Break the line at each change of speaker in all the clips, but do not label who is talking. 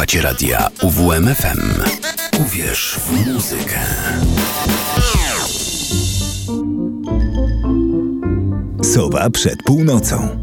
Słuchacie radia UWMFM. Uwierz w muzykę.
Sowa przed północą.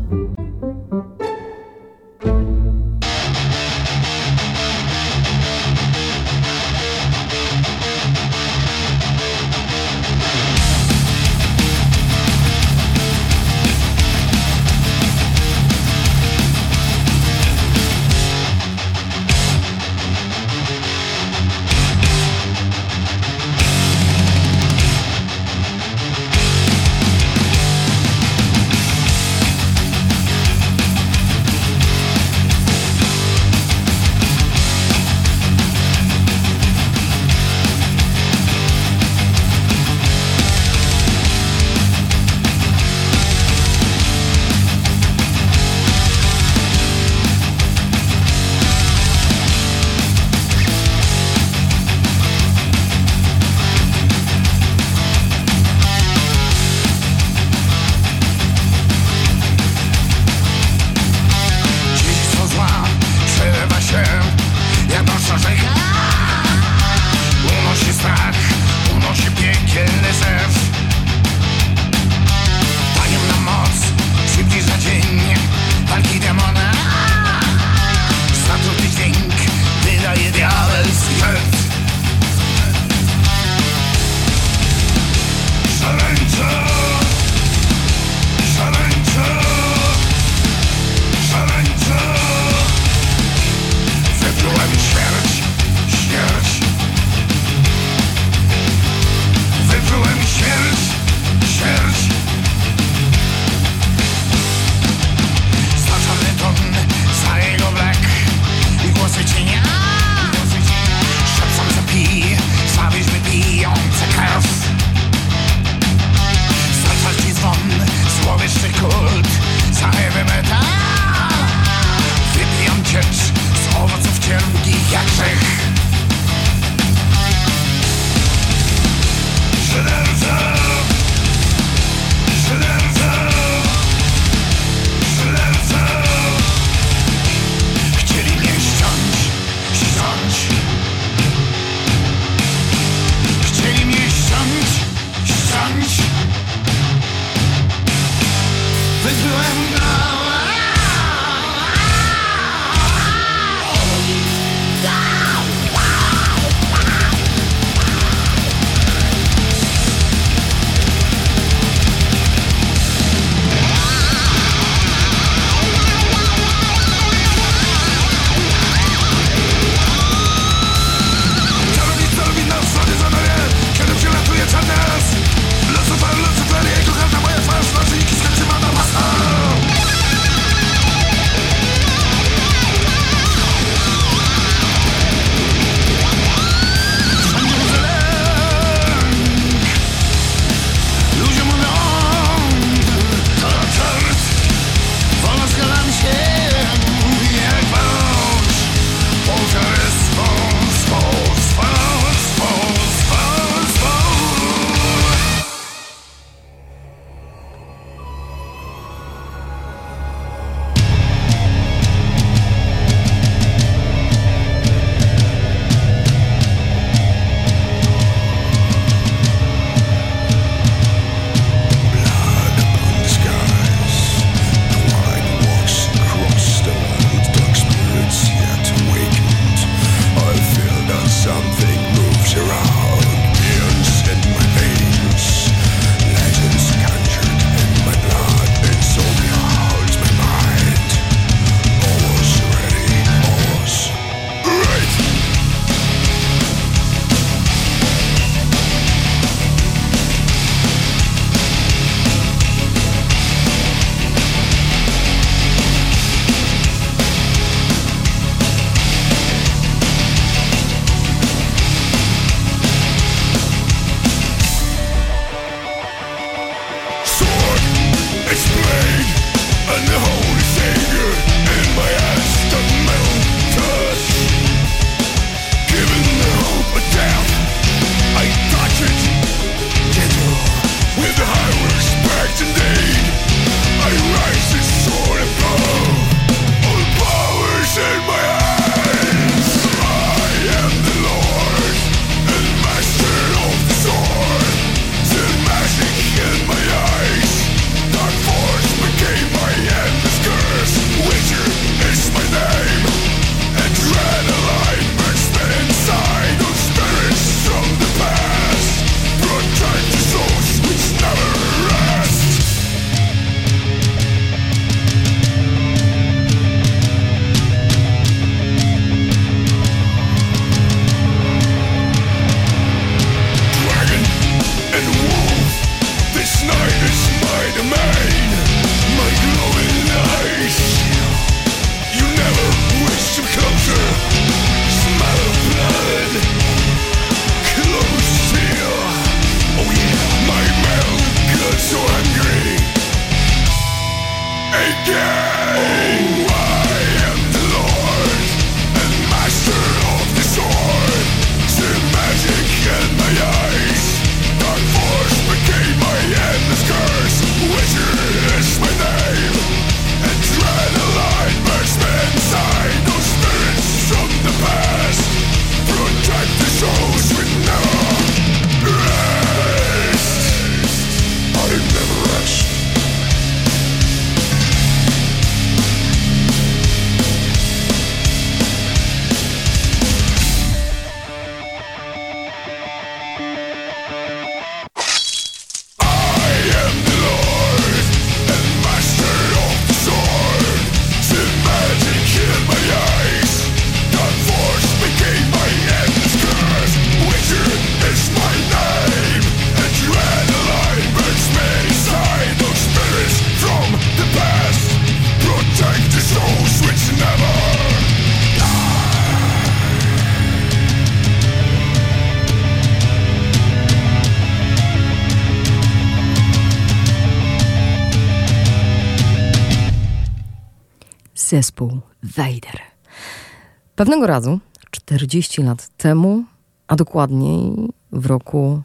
Pewnego razu, 40 lat temu, a dokładniej w roku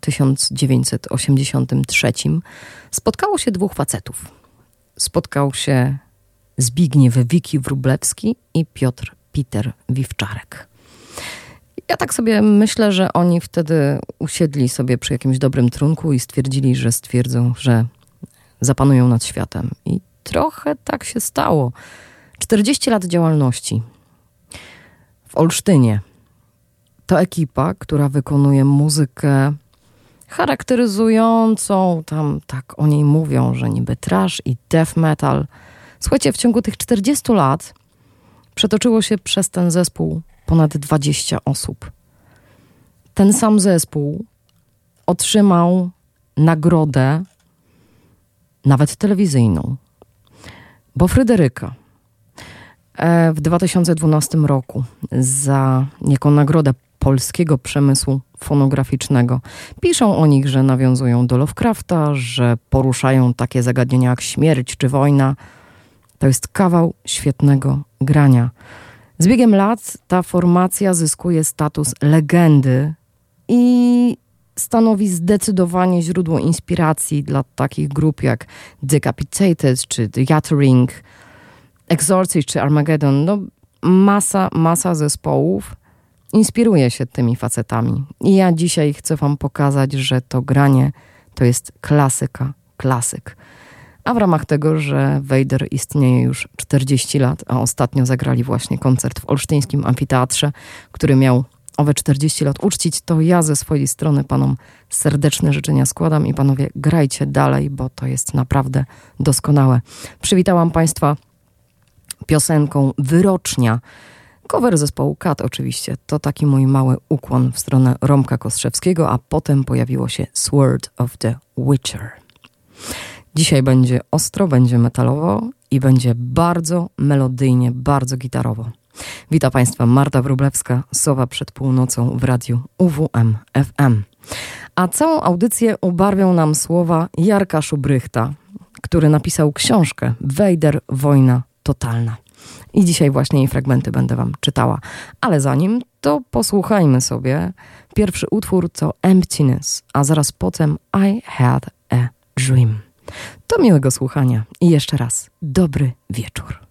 1983, spotkało się dwóch facetów. Spotkał się Zbigniew Wiki Wrublewski i Piotr Peter Wiwczarek. Ja tak sobie myślę, że oni wtedy usiedli sobie przy jakimś dobrym trunku i stwierdzili, że stwierdzą, że zapanują nad światem. I trochę tak się stało. 40 lat działalności w Olsztynie. To ekipa, która wykonuje muzykę charakteryzującą, tam tak o niej mówią, że niby trash i death metal. Słuchajcie, w ciągu tych 40 lat przetoczyło się przez ten zespół ponad 20 osób. Ten sam zespół otrzymał nagrodę, nawet telewizyjną, bo Fryderyka w 2012 roku za jaką nagrodę polskiego przemysłu fonograficznego. Piszą o nich, że nawiązują do Lovecrafta, że poruszają takie zagadnienia jak śmierć czy wojna. To jest kawał świetnego grania. Z biegiem lat ta formacja zyskuje status legendy i stanowi zdecydowanie źródło inspiracji dla takich grup jak Decapitated czy The Yattering, Exorcist czy Armageddon. No, masa, masa zespołów inspiruje się tymi facetami. I ja dzisiaj chcę Wam pokazać, że to granie to jest klasyka, klasyk. A w ramach tego, że Vader istnieje już 40 lat, a ostatnio zagrali właśnie koncert w Olsztyńskim Amfiteatrze, który miał owe 40 lat uczcić, to ja ze swojej strony panom serdeczne życzenia składam i panowie grajcie dalej, bo to jest naprawdę doskonałe. Przywitałam Państwa piosenką Wyrocznia. Cover zespołu Kat oczywiście. To taki mój mały ukłon w stronę Romka Kostrzewskiego, a potem pojawiło się Sword of the Witcher. Dzisiaj będzie ostro, będzie metalowo i będzie bardzo melodyjnie, bardzo gitarowo. Witam Państwa, Marta Wróblewska, Sowa przed północą w radiu UWM FM. A całą audycję ubarwią nam słowa Jarka Szubrychta, który napisał książkę Wejder, wojna totalna. I dzisiaj właśnie jej fragmenty będę Wam czytała. Ale zanim to posłuchajmy sobie. Pierwszy utwór to Emptiness, a zaraz potem I Had a Dream. To miłego słuchania i jeszcze raz dobry wieczór.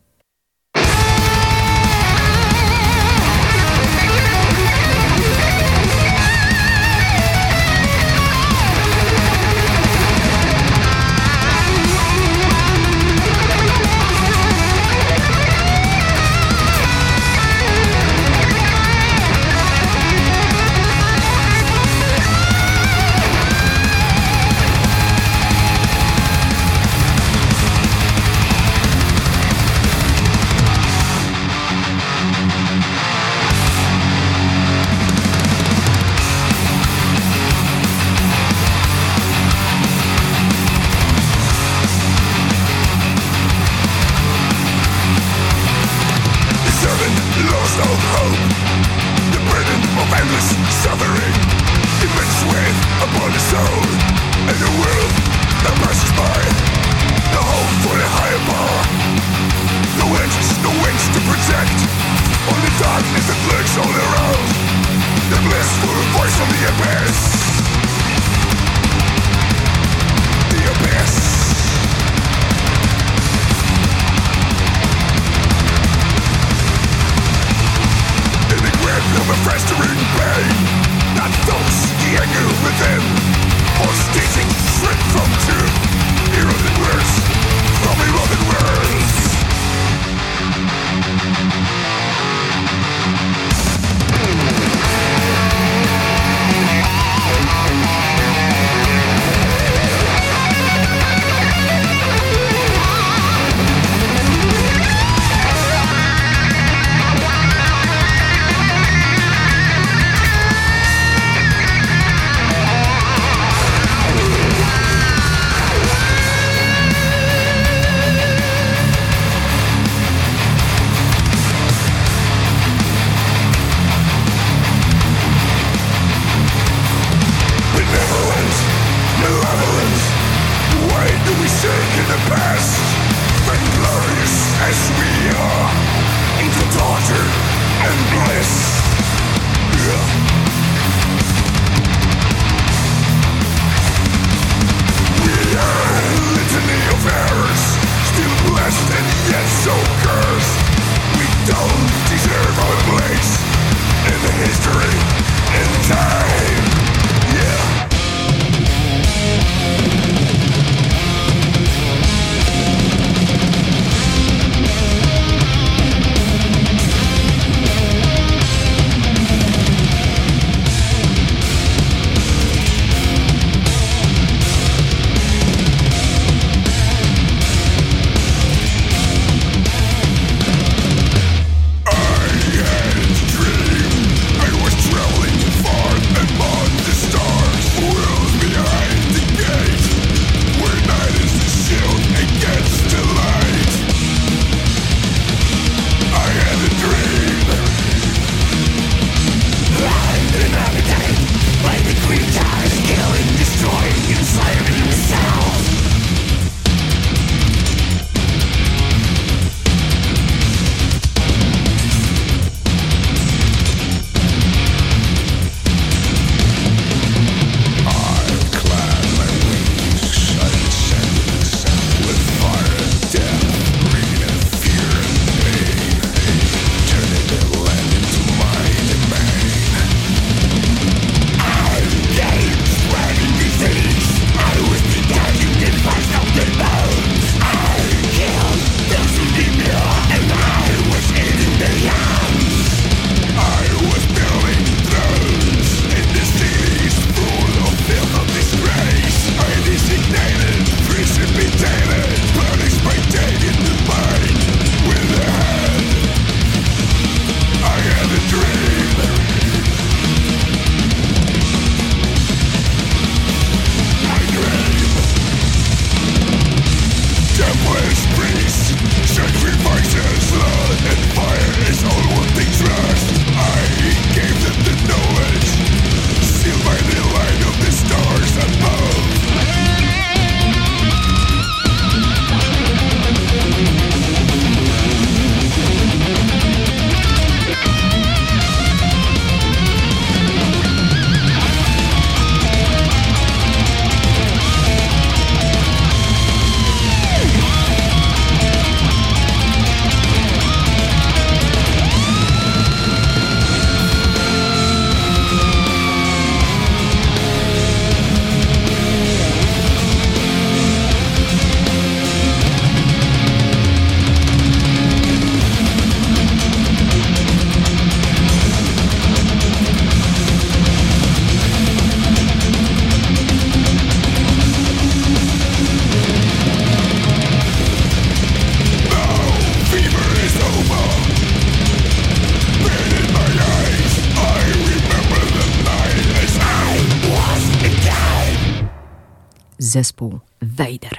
Zespół Vader.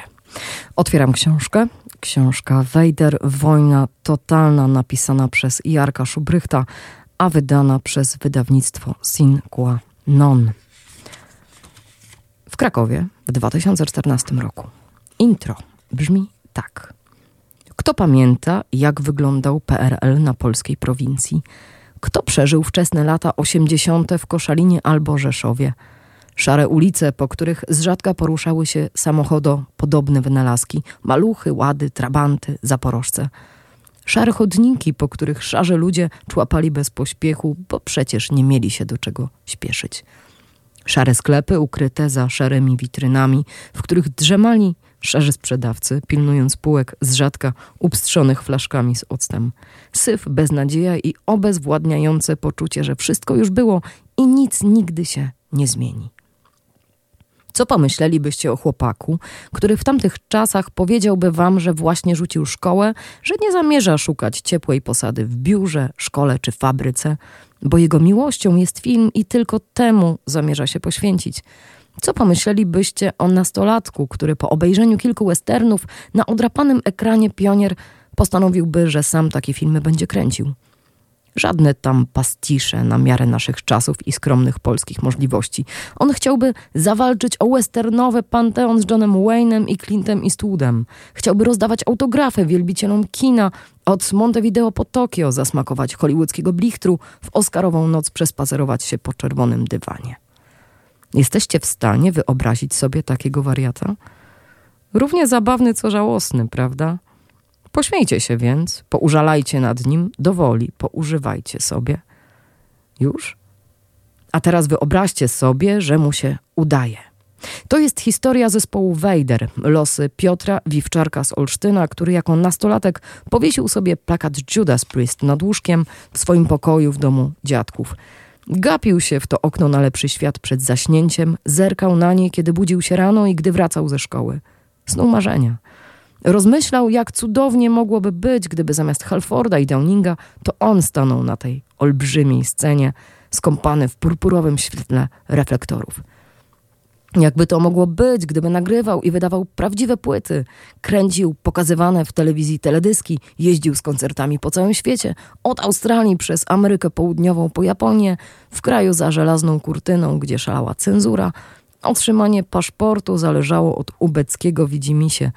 Otwieram książkę. Książka Vader, Wojna Totalna, napisana przez Jarka Szubrychta, a wydana przez wydawnictwo Sin Qua Non. W Krakowie w 2014 roku. Intro brzmi tak. Kto pamięta, jak wyglądał PRL na polskiej prowincji? Kto przeżył wczesne lata 80. w Koszalinie albo Rzeszowie? Szare ulice, po których z rzadka poruszały się samochodopodobne wynalazki, maluchy, łady, trabanty, zaporożce. Szare chodniki, po których szarzy ludzie człapali bez pośpiechu, bo przecież nie mieli się do czego śpieszyć. Szare sklepy ukryte za szarymi witrynami, w których drzemali szarzy sprzedawcy, pilnując półek z rzadka upstrzonych flaszkami z octem. Syf, beznadzieja i obezwładniające poczucie, że wszystko już było i nic nigdy się nie zmieni. Co pomyślelibyście o chłopaku, który w tamtych czasach powiedziałby wam, że właśnie rzucił szkołę, że nie zamierza szukać ciepłej posady w biurze, szkole czy fabryce, bo jego miłością jest film i tylko temu zamierza się poświęcić. Co pomyślelibyście o nastolatku, który po obejrzeniu kilku westernów na odrapanym ekranie pionier postanowiłby, że sam takie filmy będzie kręcił? Żadne tam pastisze na miarę naszych czasów i skromnych polskich możliwości. On chciałby zawalczyć o westernowe panteon z Johnem Wayne'em i Clintem Eastwoodem. Chciałby rozdawać autografy wielbicielom kina od Montevideo po Tokio, zasmakować hollywoodzkiego blichtru, w Oscarową noc przespacerować się po czerwonym dywanie. Jesteście w stanie wyobrazić sobie takiego wariata? Równie zabawny, co żałosny, prawda? Pośmiejcie się więc, poużalajcie nad nim, dowoli, poużywajcie sobie. Już? A teraz wyobraźcie sobie, że mu się udaje. To jest historia zespołu Wejder, losy Piotra Wiwczarka z Olsztyna, który jako nastolatek powiesił sobie plakat Judas Priest nad łóżkiem w swoim pokoju w domu dziadków. Gapił się w to okno na lepszy świat przed zaśnięciem, zerkał na nie, kiedy budził się rano i gdy wracał ze szkoły. Snuł marzenia. Rozmyślał, jak cudownie mogłoby być, gdyby zamiast Halforda i Downinga to on stanął na tej olbrzymiej scenie, skąpany w purpurowym świetle reflektorów. Jakby to mogło być, gdyby nagrywał i wydawał prawdziwe płyty, kręcił pokazywane w telewizji teledyski, jeździł z koncertami po całym świecie, od Australii przez Amerykę Południową po Japonię, w kraju za żelazną kurtyną, gdzie szalała cenzura, otrzymanie paszportu zależało od ubeckiego widzimisię.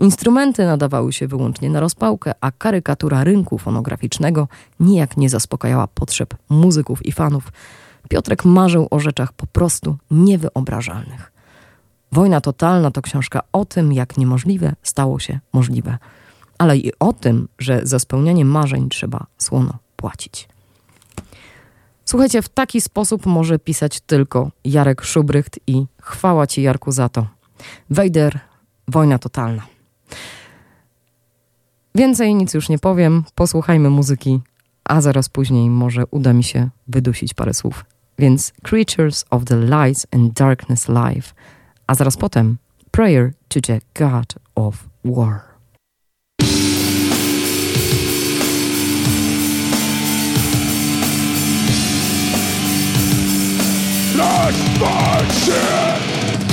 Instrumenty nadawały się wyłącznie na rozpałkę, a karykatura rynku fonograficznego nijak nie zaspokajała potrzeb muzyków i fanów. Piotrek marzył o rzeczach po prostu niewyobrażalnych. Wojna totalna to książka o tym, jak niemożliwe stało się możliwe, ale i o tym, że za spełnianie marzeń trzeba słono płacić. Słuchajcie, w taki sposób może pisać tylko Jarek Szubrycht i chwała Ci, Jarku, za to. Wejder, wojna totalna. Więcej nic już nie powiem, posłuchajmy muzyki, a zaraz później może uda mi się wydusić parę słów. Więc Creatures of the Lights and Darkness Live, a zaraz potem Prayer to the God of War.
Let's march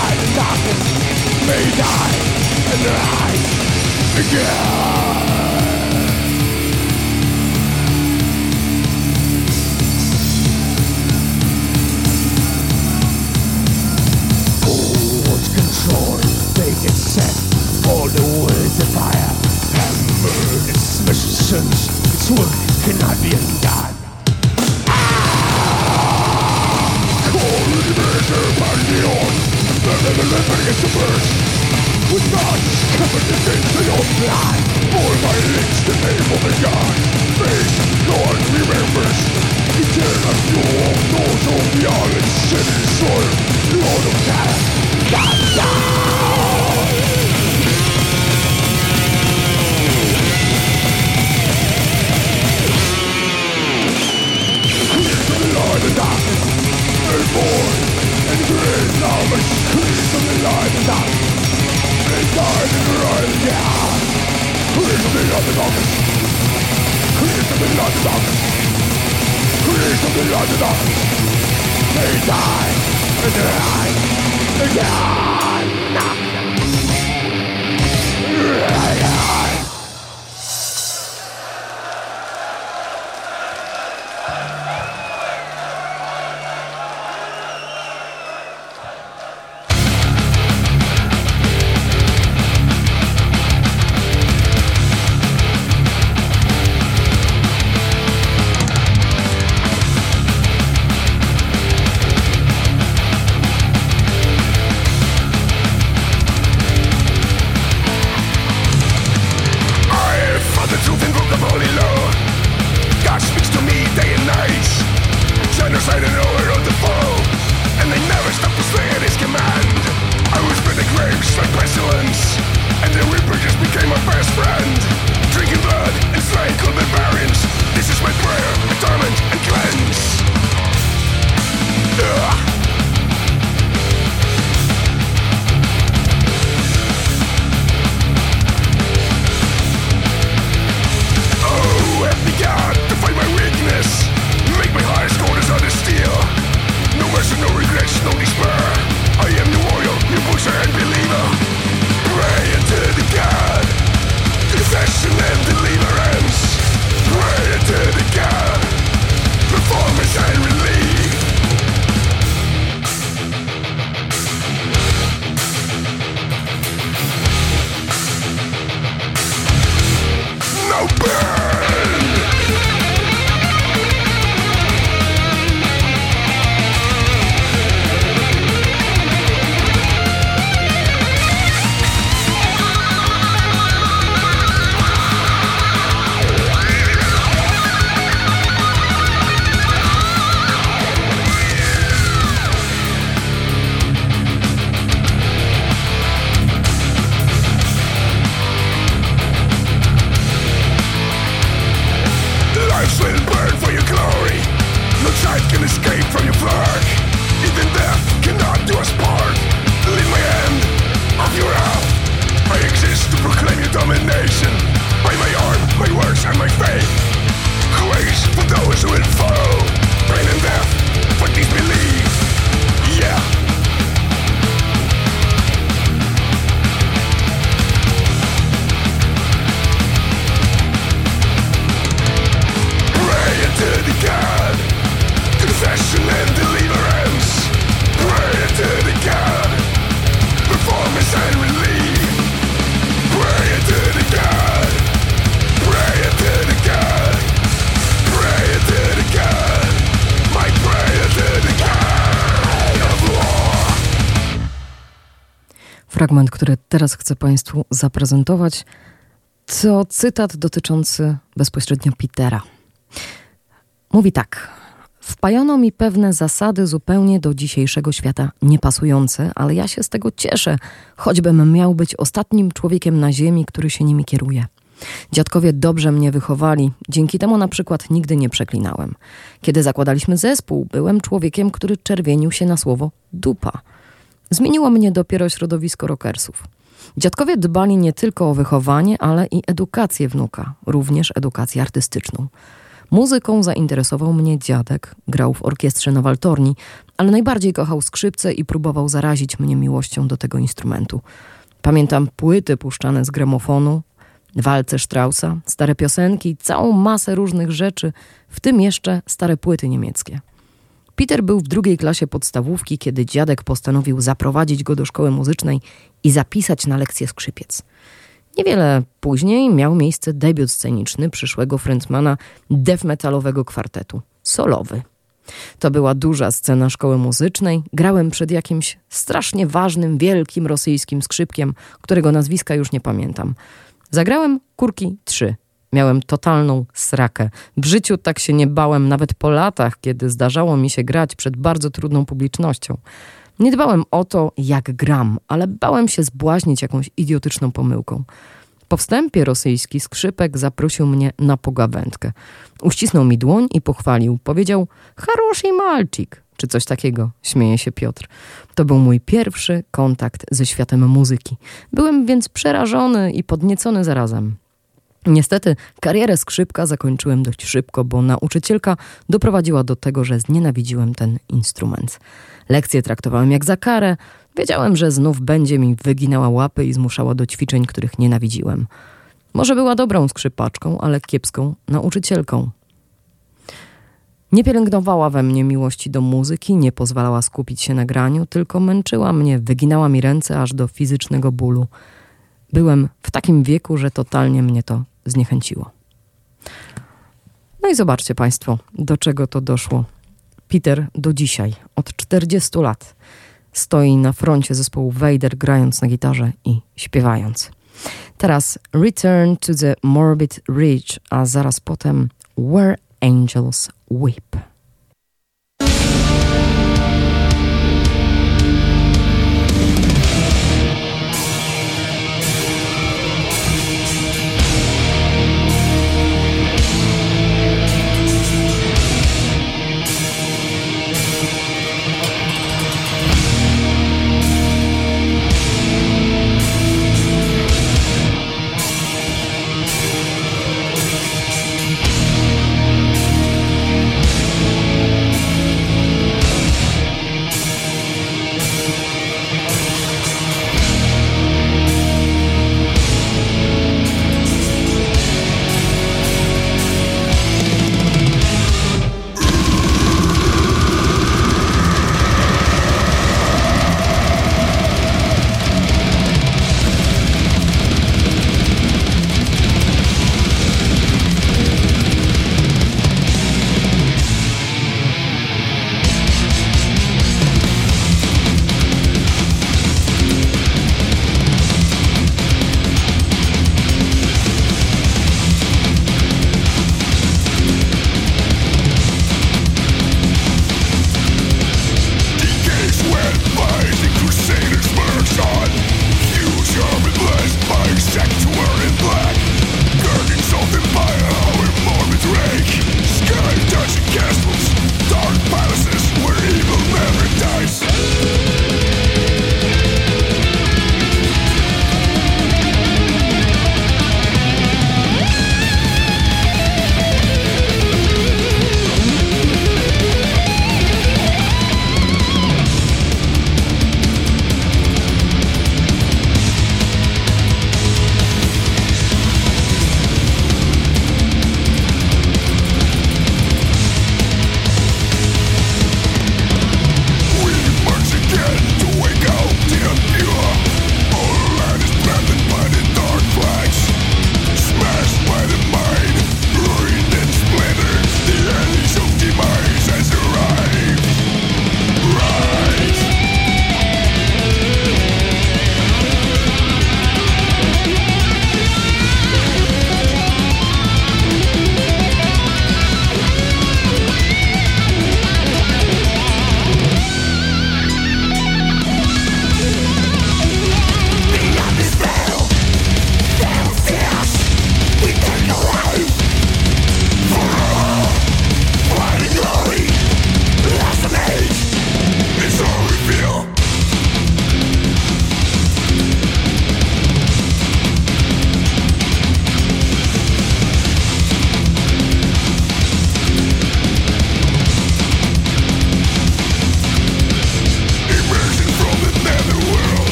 Time die in and rise again Links the name of the God Face God remembers Eternal fuel of those who beyond in city soil Lord of death. Yeah!
fragment, który teraz chcę Państwu zaprezentować, to cytat dotyczący bezpośrednio Petera. Mówi tak: Wpajano mi pewne zasady zupełnie do dzisiejszego świata niepasujące, ale ja się z tego cieszę, choćbym miał być ostatnim człowiekiem na Ziemi, który się nimi kieruje. Dziadkowie dobrze mnie wychowali, dzięki temu na przykład nigdy nie przeklinałem. Kiedy zakładaliśmy zespół, byłem człowiekiem, który czerwienił się na słowo dupa. Zmieniło mnie dopiero środowisko rockersów. Dziadkowie dbali nie tylko o wychowanie, ale i edukację wnuka, również edukację artystyczną. Muzyką zainteresował mnie dziadek, grał w orkiestrze na waltorni, ale najbardziej kochał skrzypce i próbował zarazić mnie miłością do tego instrumentu. Pamiętam płyty puszczane z gramofonu, walce Straussa, stare piosenki, całą masę różnych rzeczy, w tym jeszcze stare płyty niemieckie. Peter był w drugiej klasie podstawówki, kiedy dziadek postanowił zaprowadzić go do szkoły muzycznej i zapisać na lekcję skrzypiec. Niewiele później miał miejsce debiut sceniczny przyszłego frontmana death metalowego kwartetu solowy. To była duża scena szkoły muzycznej. Grałem przed jakimś strasznie ważnym, wielkim rosyjskim skrzypkiem, którego nazwiska już nie pamiętam. Zagrałem kurki 3. Miałem totalną srakę. W życiu tak się nie bałem, nawet po latach, kiedy zdarzało mi się grać przed bardzo trudną publicznością. Nie dbałem o to, jak gram, ale bałem się zbłaźnić jakąś idiotyczną pomyłką. Po wstępie rosyjski skrzypek zaprosił mnie na pogawędkę. Uścisnął mi dłoń i pochwalił. Powiedział, haroszy malcik, czy coś takiego, śmieje się Piotr. To był mój pierwszy kontakt ze światem muzyki. Byłem więc przerażony i podniecony zarazem. Niestety karierę skrzypka zakończyłem dość szybko, bo nauczycielka doprowadziła do tego, że znienawidziłem ten instrument. Lekcje traktowałem jak za karę. Wiedziałem, że znów będzie mi wyginała łapy i zmuszała do ćwiczeń, których nienawidziłem. Może była dobrą skrzypaczką, ale kiepską nauczycielką. Nie pielęgnowała we mnie miłości do muzyki, nie pozwalała skupić się na graniu, tylko męczyła mnie, wyginała mi ręce aż do fizycznego bólu. Byłem w takim wieku, że totalnie mnie to zniechęciło. No i zobaczcie Państwo, do czego to doszło. Peter do dzisiaj, od 40 lat, stoi na froncie zespołu Vader, grając na gitarze i śpiewając. Teraz Return to the Morbid Ridge, a zaraz potem Where Angels Weep.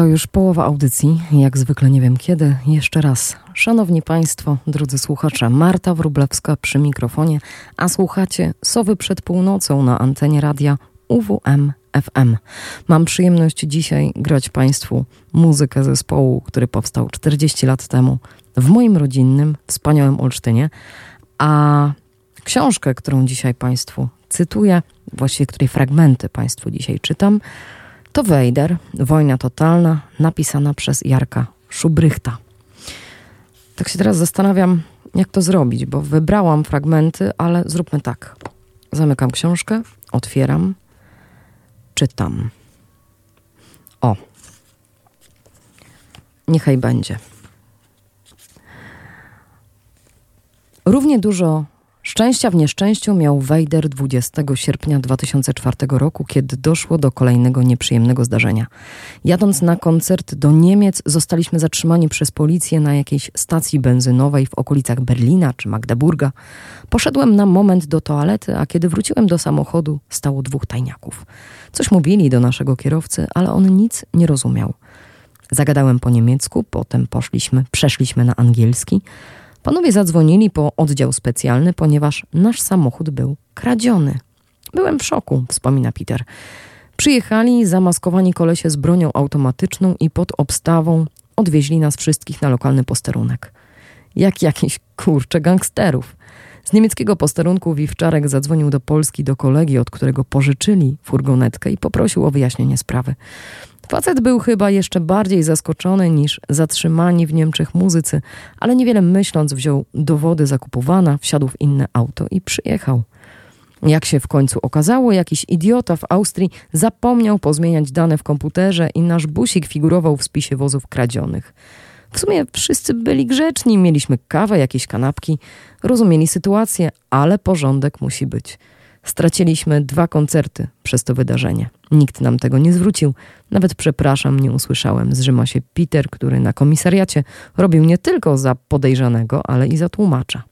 To już połowa audycji, jak zwykle nie wiem kiedy. Jeszcze raz, szanowni państwo, drodzy słuchacze, Marta Wrublewska przy mikrofonie, a słuchacie Sowy przed północą na antenie radia UWM FM. Mam przyjemność dzisiaj grać Państwu muzykę zespołu, który powstał 40 lat temu w moim rodzinnym, wspaniałym Olsztynie, a książkę, którą dzisiaj Państwu cytuję, właściwie której fragmenty Państwu dzisiaj czytam, to Wejder, Wojna Totalna, napisana przez Jarka Szubrychta. Tak się teraz zastanawiam, jak to zrobić, bo wybrałam fragmenty, ale zróbmy tak. Zamykam książkę, otwieram, czytam. O. Niechaj będzie. Równie dużo Szczęścia w nieszczęściu miał Wejder 20 sierpnia 2004 roku, kiedy doszło do kolejnego nieprzyjemnego zdarzenia. Jadąc na koncert do Niemiec, zostaliśmy zatrzymani przez policję na jakiejś stacji benzynowej w okolicach Berlina czy Magdeburga. Poszedłem na moment do toalety, a kiedy wróciłem do samochodu, stało dwóch tajniaków. Coś mówili do naszego kierowcy, ale on nic nie rozumiał. Zagadałem po niemiecku, potem poszliśmy, przeszliśmy na angielski. Panowie zadzwonili po oddział specjalny, ponieważ nasz samochód był kradziony. Byłem w szoku, wspomina Peter. Przyjechali zamaskowani kolesie z bronią automatyczną i pod obstawą odwieźli nas wszystkich na lokalny posterunek. Jak jakiś kurcze gangsterów. Z niemieckiego posterunku Wiwczarek zadzwonił do Polski do kolegi, od którego pożyczyli furgonetkę i poprosił o wyjaśnienie sprawy. Facet był chyba jeszcze bardziej zaskoczony niż zatrzymani w Niemczech muzycy, ale niewiele myśląc wziął dowody zakupowana, wsiadł w inne auto i przyjechał. Jak się w końcu okazało, jakiś idiota w Austrii zapomniał pozmieniać dane w komputerze i nasz busik figurował w spisie wozów kradzionych. W sumie wszyscy byli grzeczni, mieliśmy kawę, jakieś kanapki, rozumieli sytuację, ale porządek musi być. Straciliśmy dwa koncerty przez to wydarzenie. Nikt nam tego nie zwrócił. Nawet przepraszam, nie usłyszałem. Zrzyma się Peter, który na komisariacie robił nie tylko za podejrzanego, ale i za tłumacza.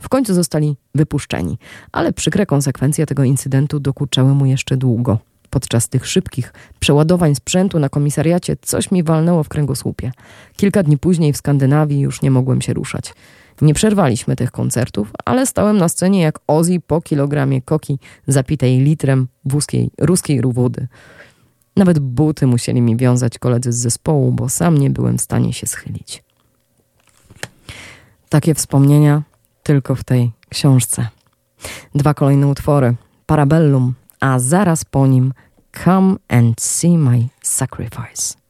W końcu zostali wypuszczeni, ale przykre konsekwencje tego incydentu dokuczały mu jeszcze długo. Podczas tych szybkich przeładowań sprzętu na komisariacie coś mi walnęło w kręgosłupie. Kilka dni później w Skandynawii już nie mogłem się ruszać. Nie przerwaliśmy tych koncertów, ale stałem na scenie jak Ozzy po kilogramie koki zapitej litrem wózkiej, ruskiej wody. Nawet buty musieli mi wiązać koledzy z zespołu, bo sam nie byłem w stanie się schylić. Takie wspomnienia tylko w tej książce. Dwa kolejne utwory: Parabellum, a zaraz po nim Come and See My Sacrifice.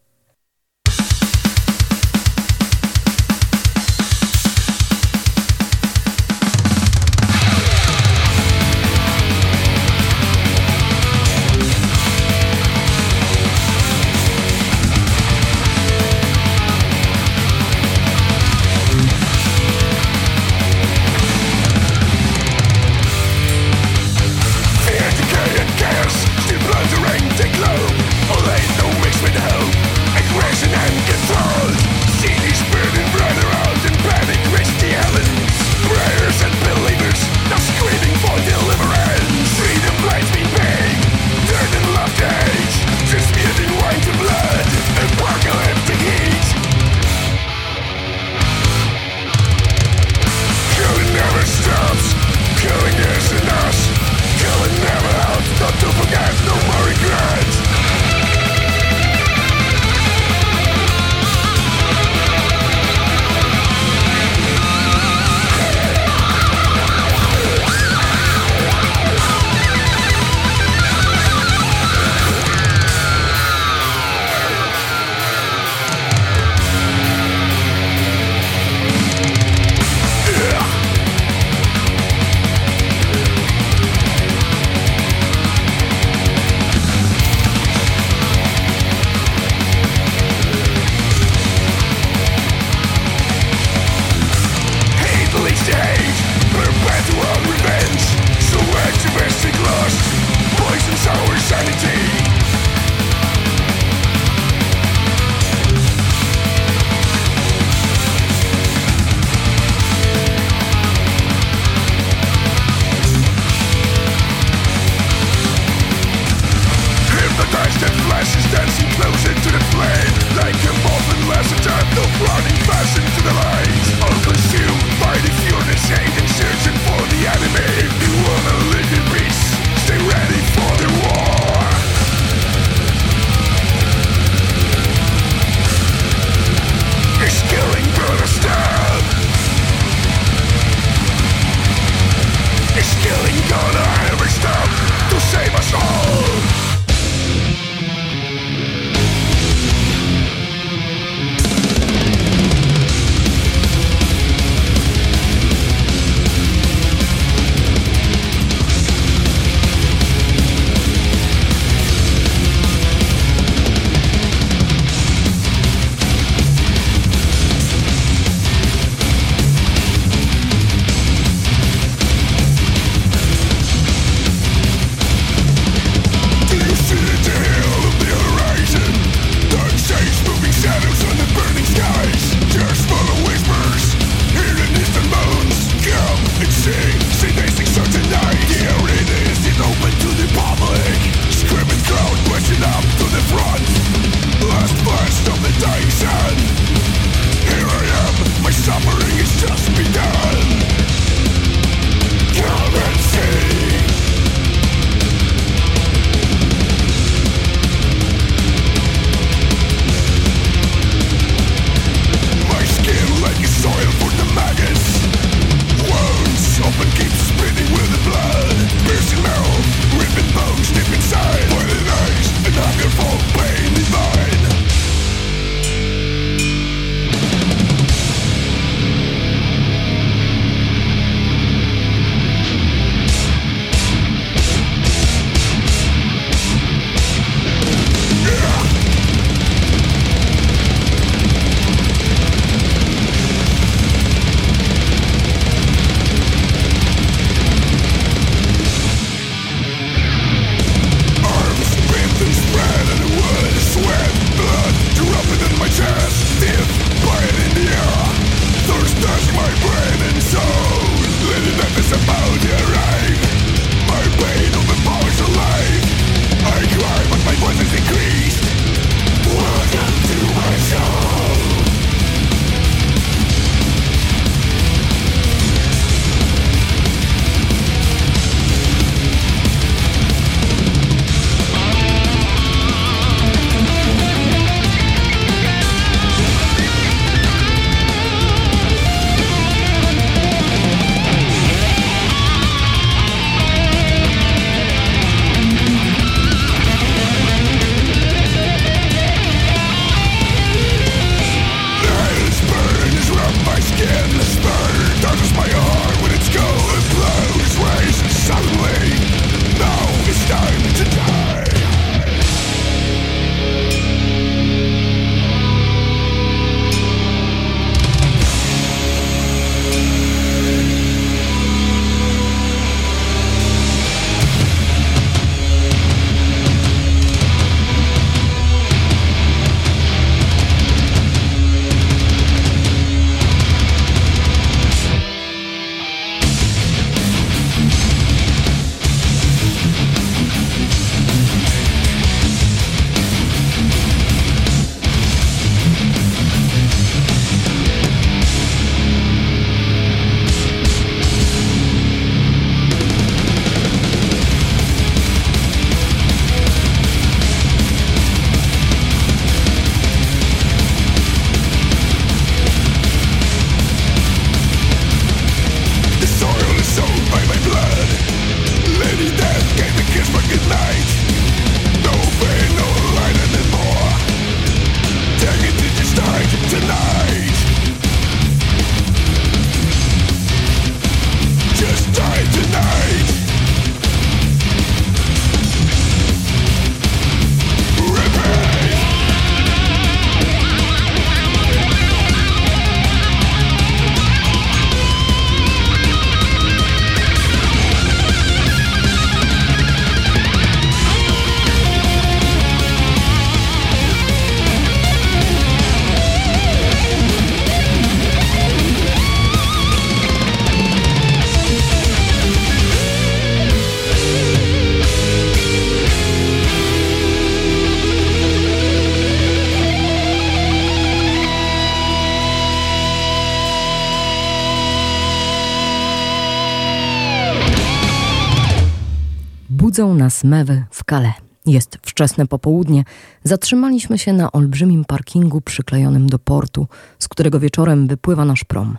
Budzą nas mewy w Kale. Jest wczesne popołudnie. Zatrzymaliśmy się na olbrzymim parkingu przyklejonym do portu, z którego wieczorem wypływa nasz prom.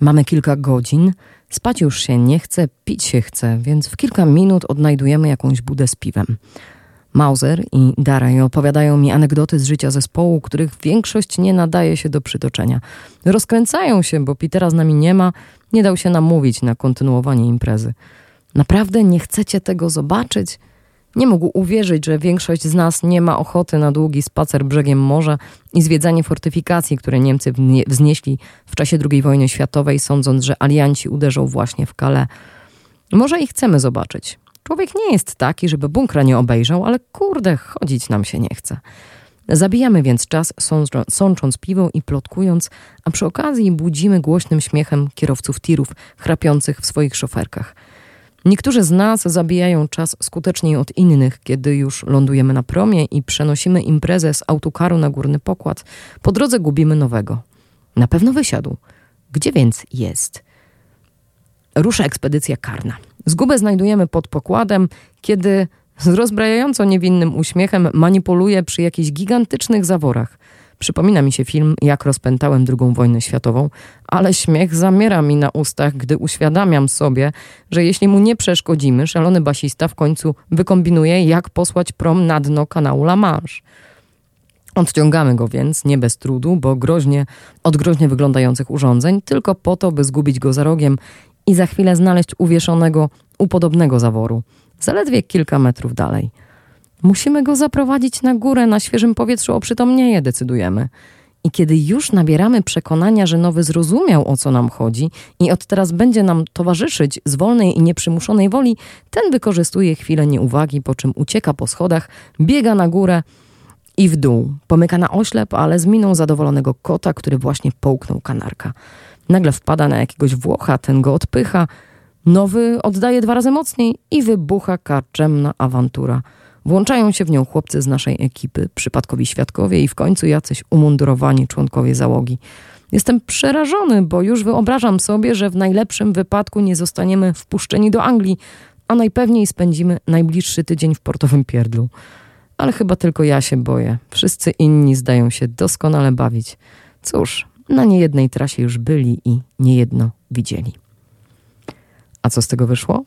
Mamy kilka godzin, spać już się nie chce, pić się chce, więc w kilka minut odnajdujemy jakąś budę z piwem. Mauser i Daraj opowiadają mi anegdoty z życia zespołu, których większość nie nadaje się do przytoczenia. Rozkręcają się, bo Petera z nami nie ma, nie dał się namówić na kontynuowanie imprezy. Naprawdę nie chcecie tego zobaczyć? Nie mógł uwierzyć, że większość z nas nie ma ochoty na długi spacer brzegiem morza i zwiedzanie fortyfikacji, które Niemcy wznieśli w czasie II wojny światowej, sądząc, że alianci uderzą właśnie w Calais. Może i chcemy zobaczyć. Człowiek nie jest taki, żeby bunkra nie obejrzał, ale kurde, chodzić nam się nie chce. Zabijamy więc czas, sącząc piwo i plotkując, a przy okazji budzimy głośnym śmiechem kierowców tirów chrapiących w swoich szoferkach – Niektórzy z nas zabijają czas skuteczniej od innych, kiedy już lądujemy na promie i przenosimy imprezę z autokaru na górny pokład. Po drodze gubimy nowego. Na pewno wysiadł. Gdzie więc jest? Rusza ekspedycja karna. Zgubę znajdujemy pod pokładem, kiedy z rozbrajająco niewinnym uśmiechem manipuluje przy jakichś gigantycznych zaworach. Przypomina mi się film Jak rozpętałem II wojnę światową, ale śmiech zamiera mi na ustach, gdy uświadamiam sobie, że jeśli mu nie przeszkodzimy, szalony basista w końcu wykombinuje, jak posłać prom na dno kanału La Manche. Odciągamy go więc, nie bez trudu, bo groźnie, od groźnie wyglądających urządzeń, tylko po to, by zgubić go za rogiem i za chwilę znaleźć uwieszonego u podobnego zaworu, zaledwie kilka metrów dalej – Musimy go zaprowadzić na górę, na świeżym powietrzu oprzytomnieje, decydujemy. I kiedy już nabieramy przekonania, że nowy zrozumiał o co nam chodzi i od teraz będzie nam towarzyszyć z wolnej i nieprzymuszonej woli, ten wykorzystuje chwilę nieuwagi, po czym ucieka po schodach, biega na górę i w dół. Pomyka na oślep, ale z miną zadowolonego kota, który właśnie połknął kanarka. Nagle wpada na jakiegoś Włocha, ten go odpycha. Nowy oddaje dwa razy mocniej i wybucha karczemna awantura – Włączają się w nią chłopcy z naszej ekipy, przypadkowi świadkowie i w końcu jacyś umundurowani członkowie załogi. Jestem przerażony, bo już wyobrażam sobie, że w najlepszym wypadku nie zostaniemy wpuszczeni do Anglii, a najpewniej spędzimy najbliższy tydzień w portowym pierdlu. Ale chyba tylko ja się boję. Wszyscy inni zdają się doskonale bawić. Cóż, na niejednej trasie już byli i niejedno widzieli. A co z tego wyszło?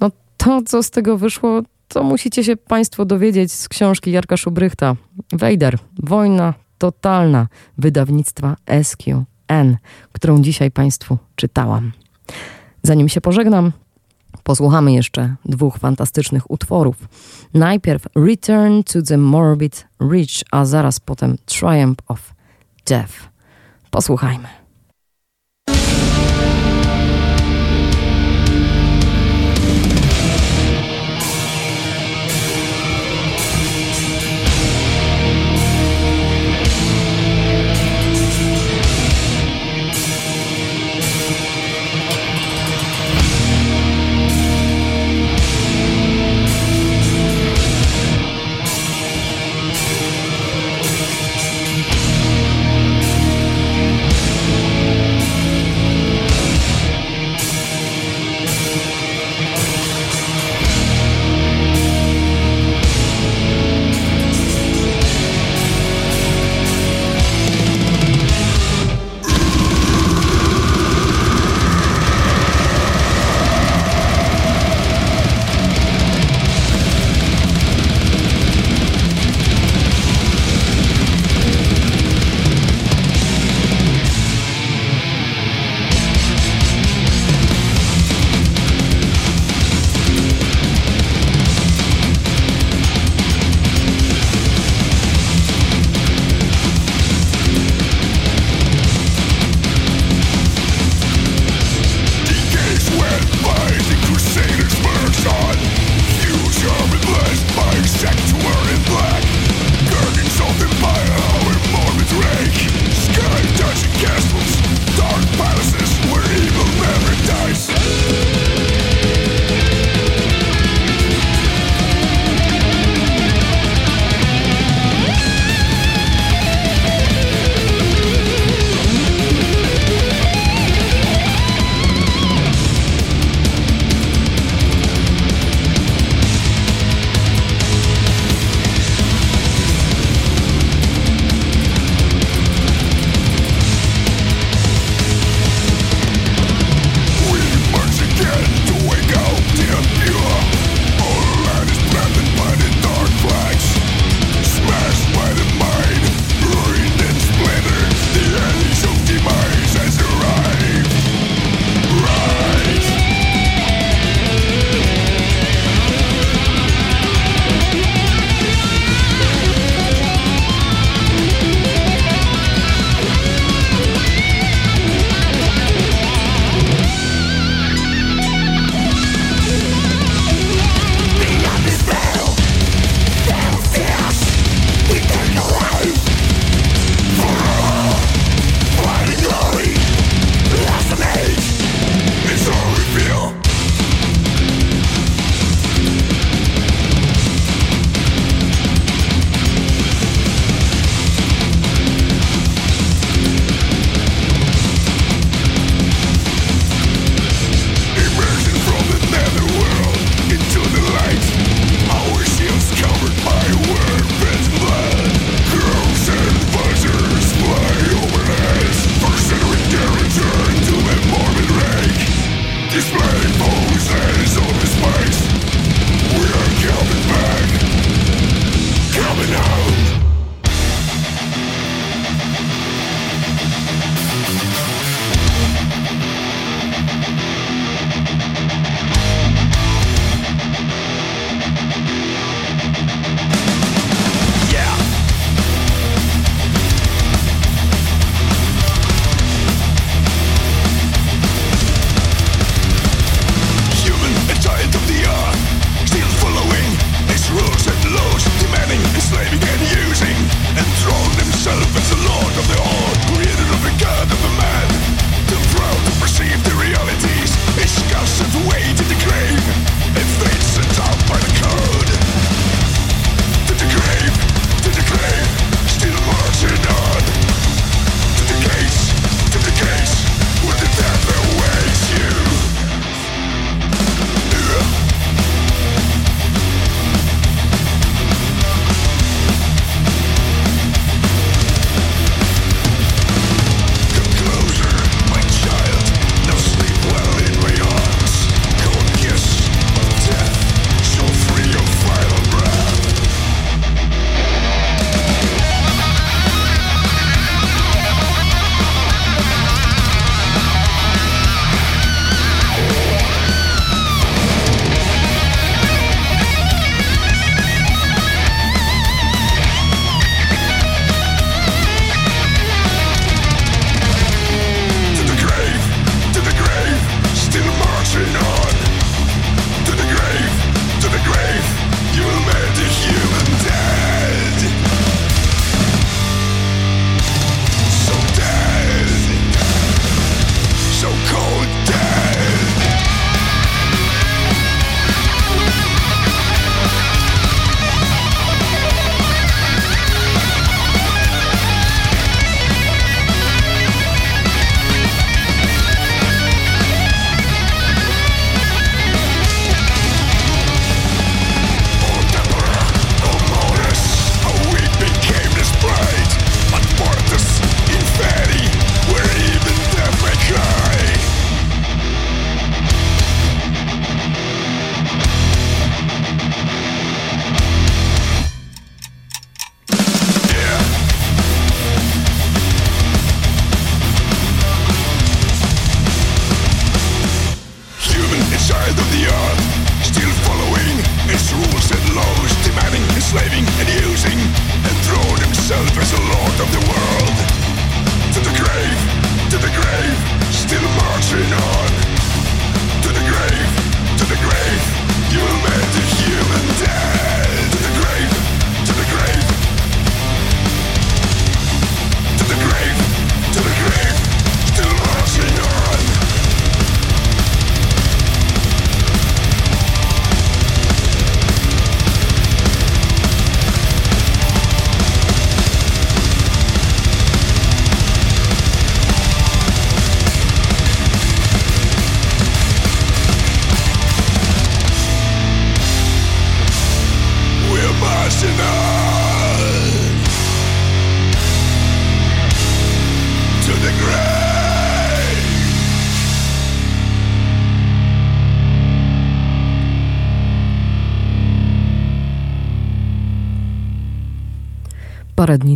No to, co z tego wyszło, to musicie się Państwo dowiedzieć z książki Jarka Szubrychta. Wejder, Wojna Totalna, wydawnictwa SQN, którą dzisiaj Państwu czytałam. Zanim się pożegnam, posłuchamy jeszcze dwóch fantastycznych utworów. Najpierw Return to the Morbid Reach, a zaraz potem Triumph of Death. Posłuchajmy.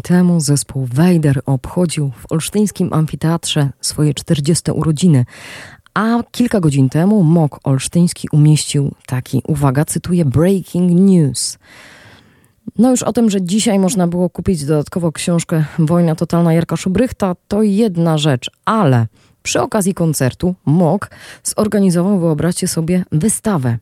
Temu zespół Wejder obchodził w olsztyńskim amfiteatrze swoje 40 urodziny, a kilka godzin temu MOK olsztyński umieścił taki, uwaga, cytuję, breaking news. No już o tym, że dzisiaj można było kupić dodatkowo książkę Wojna Totalna Jarka Szubrychta, to jedna rzecz, ale przy okazji koncertu MOK zorganizował, wyobraźcie sobie, wystawę.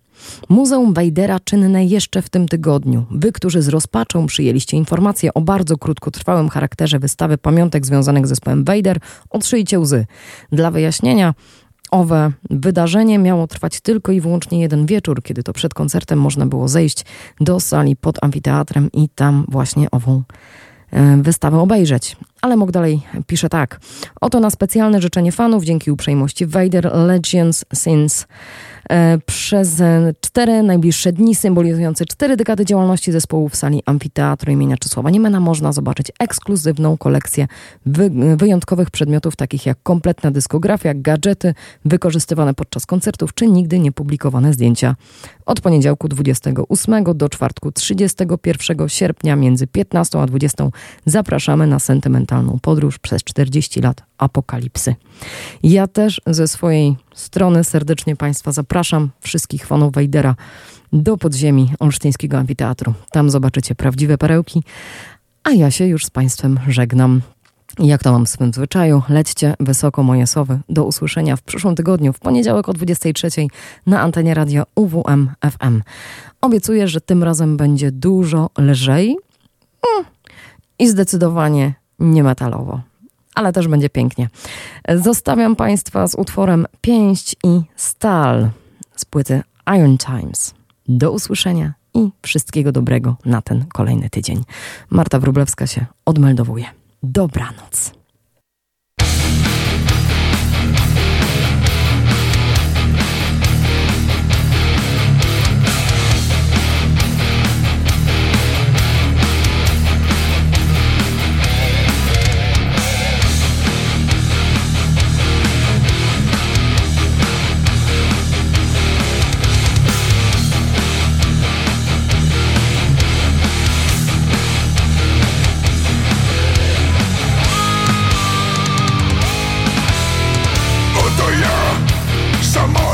Muzeum Wejdera czynne jeszcze w tym tygodniu. Wy, którzy z rozpaczą przyjęliście informację o bardzo krótkotrwałym charakterze wystawy pamiątek związanych z zespołem Wejder, otrzyjcie łzy. Dla wyjaśnienia, Owe wydarzenie miało trwać tylko i wyłącznie jeden wieczór, kiedy to przed koncertem można było zejść do sali pod amfiteatrem i tam właśnie ową e, wystawę obejrzeć. Ale mógł dalej pisze tak. Oto na specjalne życzenie fanów dzięki uprzejmości Vader Legends Sins E, przez cztery najbliższe dni symbolizujące cztery dekady działalności zespołu w sali Amfiteatru imienia Czesława Niemena można zobaczyć ekskluzywną kolekcję wy wyjątkowych przedmiotów takich jak kompletna dyskografia, gadżety wykorzystywane podczas koncertów czy nigdy niepublikowane zdjęcia. Od poniedziałku 28 do czwartku 31 sierpnia między 15 a 20 zapraszamy na podróż przez 40 lat apokalipsy. Ja też ze swojej strony serdecznie Państwa zapraszam, wszystkich fanów Wejdera, do podziemi Olsztyńskiego Amfiteatru. Tam zobaczycie prawdziwe perełki, a ja się już z Państwem żegnam. Jak to mam w swym zwyczaju, lećcie wysoko moje sowy. Do usłyszenia w przyszłym tygodniu, w poniedziałek o 23 na antenie radio UWM FM. Obiecuję, że tym razem będzie dużo lżej mm, i zdecydowanie nie metalowo ale też będzie pięknie. Zostawiam Państwa z utworem Pięść i Stal z płyty Iron Times. Do usłyszenia i wszystkiego dobrego na ten kolejny tydzień. Marta Wróblewska się odmeldowuje. Dobranoc.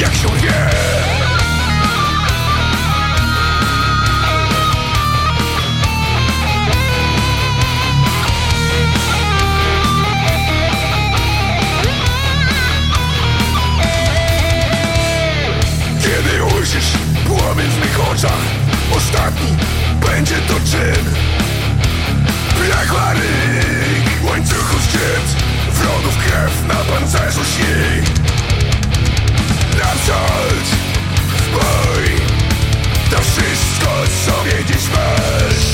jak się wie? Kiedy ujrzysz płomień w mych oczach Ostatni będzie to czyn. Plechła ryk, łańcuchu szczyt Wrogów krew na pancerzu śnieg narzuć Bój To wszystko, co wiedzieć masz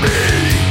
Bij